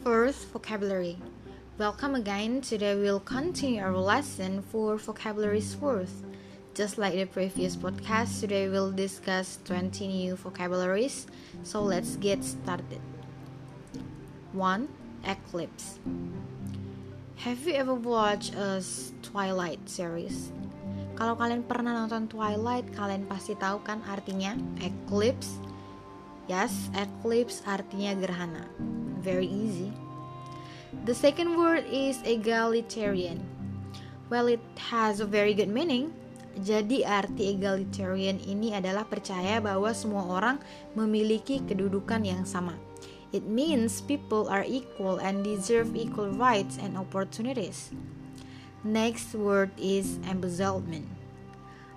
First, vocabulary. Welcome again. Today we'll continue our lesson for vocabulary's worth. Just like the previous podcast, today we'll discuss 20 new vocabularies. So let's get started. 1. Eclipse. Have you ever watched a Twilight series? Kalau kalian pernah nonton Twilight, kalian pasti tahu kan artinya eclipse. Yes, eclipse artinya gerhana. Very easy. The second word is egalitarian. Well, it has a very good meaning. Jadi arti egalitarian ini adalah percaya bahwa semua orang memiliki kedudukan yang sama. It means people are equal and deserve equal rights and opportunities. Next word is embezzlement.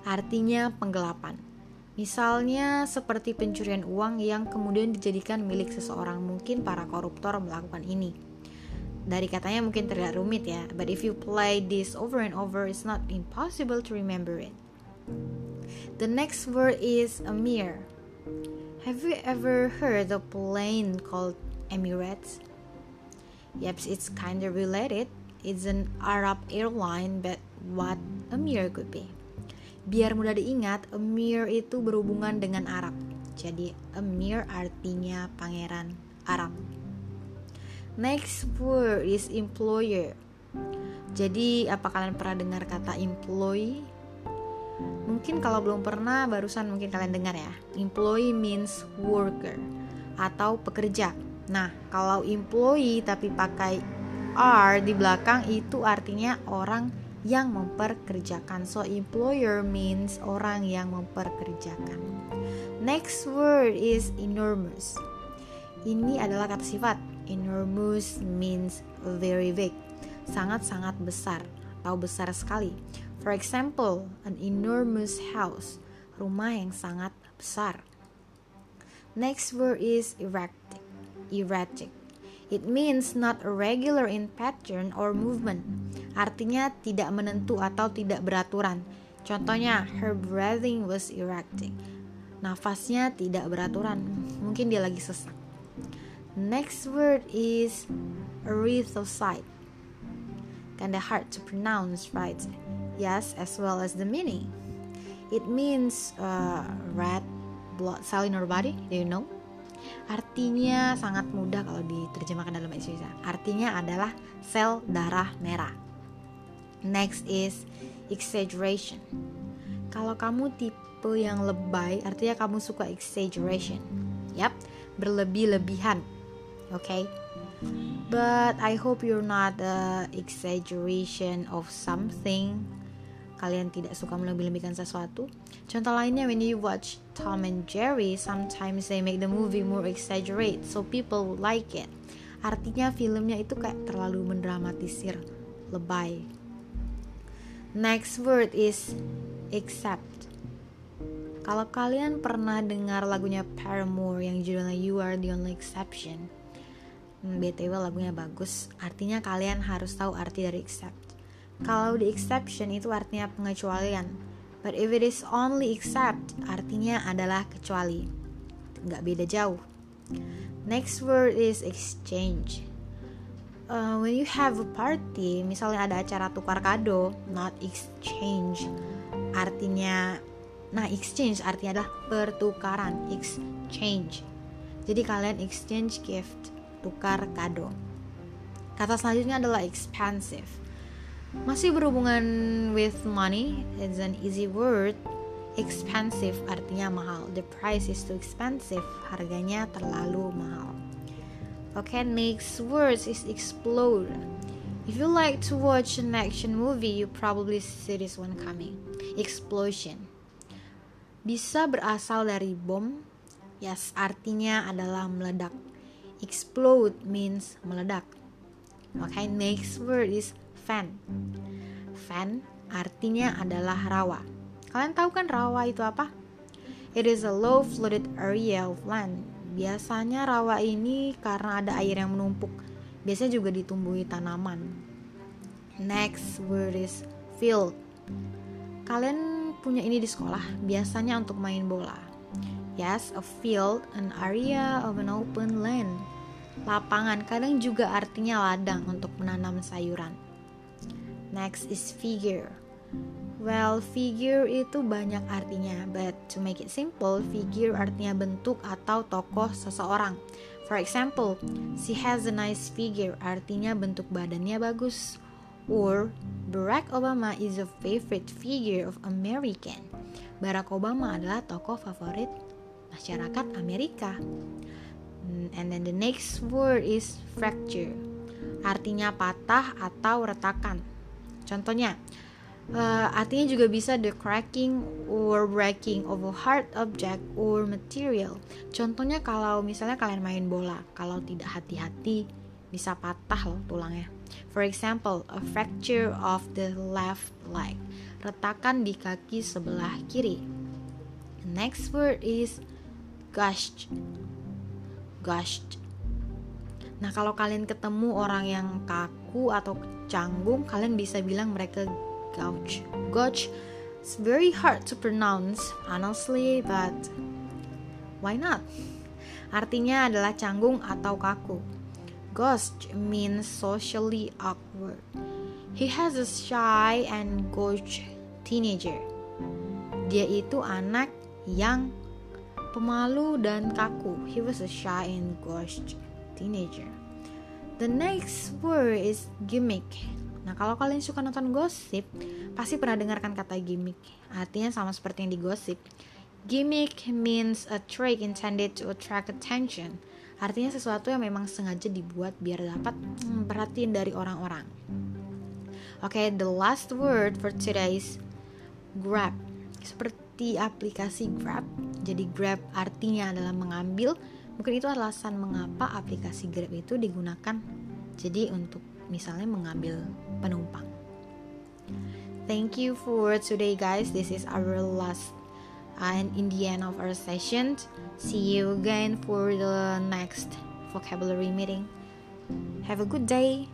Artinya penggelapan. Misalnya seperti pencurian uang yang kemudian dijadikan milik seseorang, mungkin para koruptor melakukan ini. Dari katanya mungkin terlihat rumit ya, but if you play this over and over, it's not impossible to remember it. The next word is Amir. Have you ever heard of plane called Emirates? Yep, it's kinda related. It's an Arab airline, but what Emir could be. Biar mudah diingat, Emir itu berhubungan dengan Arab. Jadi Emir artinya pangeran Arab. Next word is employer. Jadi apa kalian pernah dengar kata employee? Mungkin kalau belum pernah, barusan mungkin kalian dengar ya. Employee means worker atau pekerja. Nah, kalau employee tapi pakai R di belakang itu artinya orang yang memperkerjakan. So employer means orang yang memperkerjakan. Next word is enormous. Ini adalah kata sifat. Enormous means very big. Sangat-sangat besar atau besar sekali. For example, an enormous house, rumah yang sangat besar. Next word is erratic. Erratic. It means not irregular in pattern or movement. Artinya tidak menentu atau tidak beraturan. Contohnya, her breathing was erratic. Nafasnya tidak beraturan. Mungkin dia lagi sesak. Next word is erythrocyte. Kinda hard to pronounce, right? Yes, as well as the meaning. It means uh, red blood cell in our body. Do you know? Artinya sangat mudah kalau diterjemahkan dalam bahasa Indonesia. Artinya adalah sel darah merah. Next is exaggeration. Kalau kamu tipe yang lebay, artinya kamu suka exaggeration. Yap, berlebih-lebihan. Oke. Okay? But I hope you're not a exaggeration of something kalian tidak suka melebih-lebihkan sesuatu. Contoh lainnya when you watch Tom and Jerry, sometimes they make the movie more exaggerate so people like it. Artinya filmnya itu kayak terlalu mendramatisir, lebay. Next word is accept. Kalau kalian pernah dengar lagunya Paramore yang judulnya You Are the Only Exception, hmm, BTW lagunya bagus, artinya kalian harus tahu arti dari accept. Kalau the exception itu artinya pengecualian. But if it is only except, artinya adalah kecuali. Nggak beda jauh. Next word is exchange. Uh, when you have a party, misalnya ada acara tukar kado, not exchange, artinya, nah exchange artinya adalah pertukaran, exchange. Jadi kalian exchange gift, tukar kado. Kata selanjutnya adalah expensive masih berhubungan with money, it's an easy word. Expensive artinya mahal. The price is too expensive. Harganya terlalu mahal. Okay, next words is explode. If you like to watch an action movie, you probably see this one coming. Explosion. Bisa berasal dari bom. Yes, artinya adalah meledak. Explode means meledak. Okay, next word is fan. Fan artinya adalah rawa. Kalian tahu kan rawa itu apa? It is a low flooded area of land. Biasanya rawa ini karena ada air yang menumpuk. Biasanya juga ditumbuhi tanaman. Next word is field. Kalian punya ini di sekolah, biasanya untuk main bola. Yes, a field, an area of an open land. lapangan, kadang juga artinya ladang untuk menanam sayuran. Next is figure. Well, figure itu banyak artinya, but to make it simple, figure artinya bentuk atau tokoh seseorang. For example, she has a nice figure, artinya bentuk badannya bagus. Or, Barack Obama is a favorite figure of American. Barack Obama adalah tokoh favorit masyarakat Amerika. Hmm, and then the next word is fracture. Artinya patah atau retakan. Contohnya, uh, artinya juga bisa the cracking or breaking of a hard object or material. Contohnya kalau misalnya kalian main bola, kalau tidak hati-hati bisa patah loh tulangnya. For example, a fracture of the left leg. Retakan di kaki sebelah kiri. next word is gushed gushed nah kalau kalian ketemu orang yang kaku atau canggung kalian bisa bilang mereka gouge gouge it's very hard to pronounce honestly but why not artinya adalah canggung atau kaku ghost means socially awkward he has a shy and gauche teenager dia itu anak yang pemalu dan kaku. He was a shy and gauche teenager. The next word is gimmick. Nah, kalau kalian suka nonton gosip, pasti pernah dengarkan kata gimmick. Artinya sama seperti yang digosip. Gimmick means a trick intended to attract attention. Artinya sesuatu yang memang sengaja dibuat biar dapat hmm, perhatian dari orang-orang. Oke, okay, the last word for today is grab. Seperti seperti aplikasi Grab. Jadi Grab artinya adalah mengambil. Mungkin itu alasan mengapa aplikasi Grab itu digunakan. Jadi untuk misalnya mengambil penumpang. Thank you for today guys. This is our last uh, and in the end of our session. See you again for the next vocabulary meeting. Have a good day.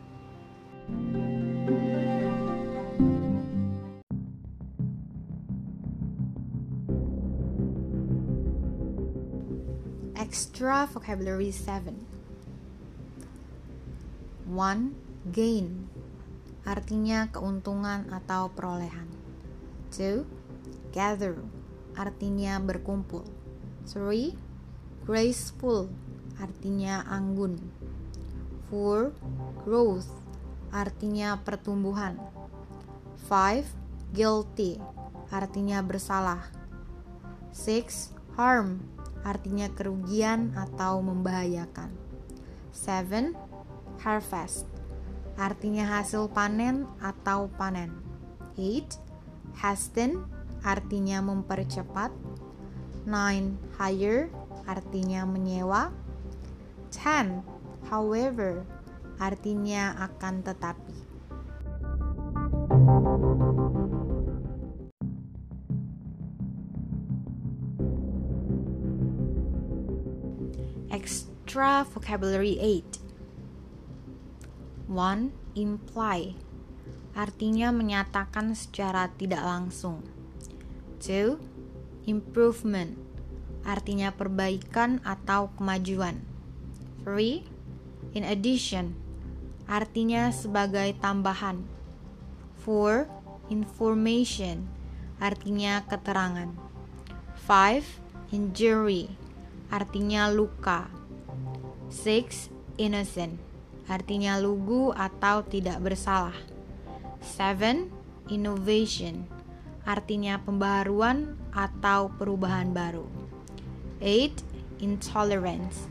Extra vocabulary 7 1. Gain Artinya keuntungan atau perolehan 2. Gather Artinya berkumpul 3. Graceful Artinya anggun 4. Growth Artinya pertumbuhan 5. Guilty Artinya bersalah 6. Harm artinya kerugian atau membahayakan. 7. Harvest artinya hasil panen atau panen. 8. Hasten artinya mempercepat. 9. Hire artinya menyewa. 10. However artinya akan tetapi. Extra vocabulary 8 1. Imply Artinya menyatakan secara tidak langsung 2. Improvement Artinya perbaikan atau kemajuan 3. In addition Artinya sebagai tambahan 4. Information Artinya keterangan 5. Injury artinya luka. 6. Innocent artinya lugu atau tidak bersalah. 7. Innovation artinya pembaharuan atau perubahan baru. 8. Intolerance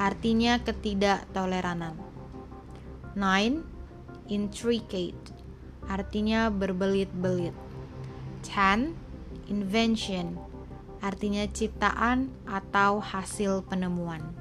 artinya ketidaktoleranan. 9. Intricate artinya berbelit-belit. 10. Invention artinya ciptaan atau hasil penemuan.